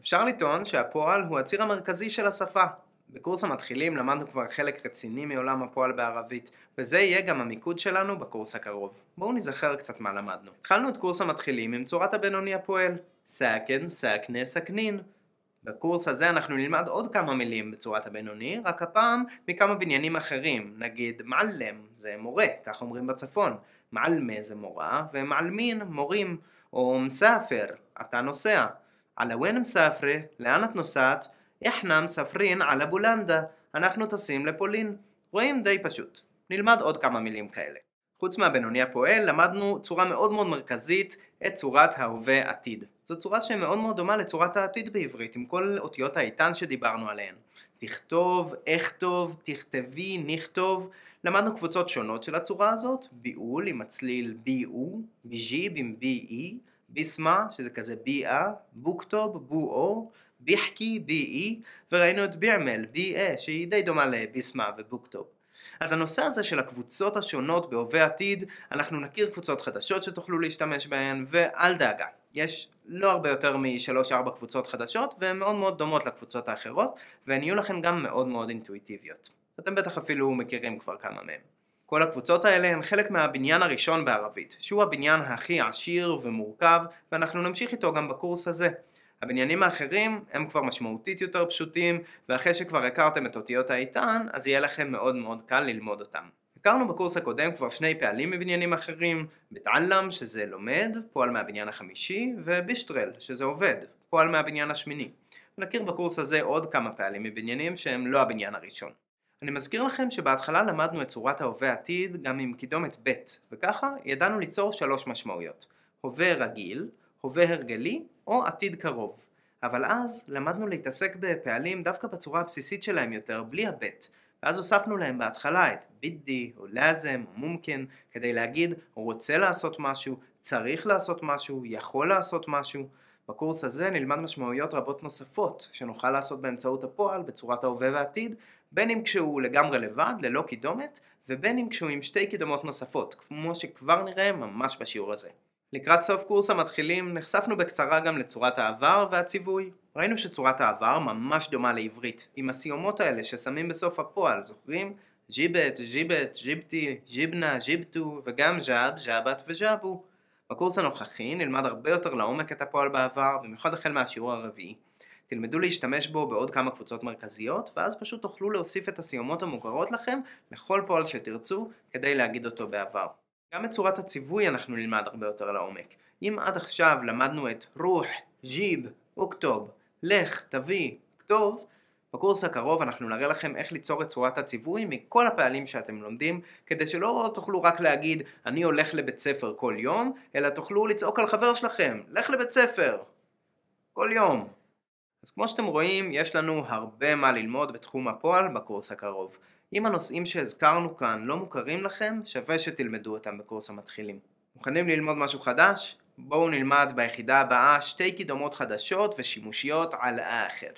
אפשר לטעון שהפועל הוא הציר המרכזי של השפה. בקורס המתחילים למדנו כבר חלק רציני מעולם הפועל בערבית, וזה יהיה גם המיקוד שלנו בקורס הקרוב. בואו נזכר קצת מה למדנו. התחלנו את קורס המתחילים עם צורת הבינוני הפועל. סאקן, סאקנה, סכנין. בקורס הזה אנחנו נלמד עוד כמה מילים בצורת הבינוני, רק הפעם מכמה בניינים אחרים, נגיד מעלם זה מורה, כך אומרים בצפון, מעלמה זה מורה, ומעלמין מורים, או מסאפר, אתה נוסע. על הוון מסאפרה, לאן את נוסעת? איחנה מספרין על הבולנדה, אנחנו טסים לפולין. רואים די פשוט. נלמד עוד כמה מילים כאלה. חוץ מהבינוני הפועל, למדנו צורה מאוד מאוד מרכזית את צורת ההווה עתיד. זו צורה שמאוד מאוד דומה לצורת העתיד בעברית, עם כל אותיות האיתן שדיברנו עליהן. תכתוב, אכתוב, תכתבי, נכתוב. למדנו קבוצות שונות של הצורה הזאת, ביעול עם הצליל ביעו, ביג'יב עם בי-אי, ביסמה, שזה כזה ביאה, בוקטוב, בואו, ביחקי, בי-אי, וראינו את ביעמל, בי-אה, שהיא די דומה לביסמה ובוקטוב. אז הנושא הזה של הקבוצות השונות בהווה עתיד, אנחנו נכיר קבוצות חדשות שתוכלו להשתמש בהן, ואל דאגה, יש לא הרבה יותר משלוש-ארבע קבוצות חדשות, והן מאוד מאוד דומות לקבוצות האחרות, והן יהיו לכם גם מאוד מאוד אינטואיטיביות. אתם בטח אפילו מכירים כבר כמה מהן. כל הקבוצות האלה הן חלק מהבניין הראשון בערבית, שהוא הבניין הכי עשיר ומורכב, ואנחנו נמשיך איתו גם בקורס הזה. הבניינים האחרים הם כבר משמעותית יותר פשוטים, ואחרי שכבר הכרתם את אותיות האיתן, אז יהיה לכם מאוד מאוד קל ללמוד אותם. הכרנו בקורס הקודם כבר שני פעלים מבניינים אחרים, בתעלם שזה לומד, פועל מהבניין החמישי, ובישטרל שזה עובד, פועל מהבניין השמיני. ונכיר בקורס הזה עוד כמה פעלים מבניינים שהם לא הבניין הראשון. אני מזכיר לכם שבהתחלה למדנו את צורת ההווה עתיד גם עם קידומת ב', וככה ידענו ליצור שלוש משמעויות הווה רגיל, הווה הרגלי או עתיד קרוב. אבל אז למדנו להתעסק בפעלים דווקא בצורה הבסיסית שלהם יותר, בלי הבט, ואז הוספנו להם בהתחלה את בידי או לאזם או מומקן כדי להגיד רוצה לעשות משהו, צריך לעשות משהו, יכול לעשות משהו. בקורס הזה נלמד משמעויות רבות נוספות שנוכל לעשות באמצעות הפועל בצורת ההווה והעתיד, בין אם כשהוא לגמרי לבד, ללא קידומת, ובין אם כשהוא עם שתי קידומות נוספות, כמו שכבר נראה ממש בשיעור הזה. לקראת סוף קורס המתחילים נחשפנו בקצרה גם לצורת העבר והציווי. ראינו שצורת העבר ממש דומה לעברית, עם הסיומות האלה ששמים בסוף הפועל, זוכרים? ג'יבט, ג'יבט, ג'יבטי, ג'יבנה, ג'יבטו, וגם ז'אב, ז'אבת וז'אבו. בקורס הנוכחי נלמד הרבה יותר לעומק את הפועל בעבר, במיוחד החל מהשיעור הרביעי. תלמדו להשתמש בו בעוד כמה קבוצות מרכזיות, ואז פשוט תוכלו להוסיף את הסיומות המוכרות לכם לכל פועל שתרצו כדי להגיד אותו בעבר. גם את צורת הציווי אנחנו נלמד הרבה יותר לעומק. אם עד עכשיו למדנו את רוח, ג'יב, אוקטוב, לך, תביא, כתוב, בקורס הקרוב אנחנו נראה לכם איך ליצור את צורת הציווי מכל הפעלים שאתם לומדים, כדי שלא תוכלו רק להגיד אני הולך לבית ספר כל יום, אלא תוכלו לצעוק על חבר שלכם, לך לבית ספר, כל יום. אז כמו שאתם רואים, יש לנו הרבה מה ללמוד בתחום הפועל בקורס הקרוב. אם הנושאים שהזכרנו כאן לא מוכרים לכם, שווה שתלמדו אותם בקורס המתחילים. מוכנים ללמוד משהו חדש? בואו נלמד ביחידה הבאה שתי קידומות חדשות ושימושיות על האחר.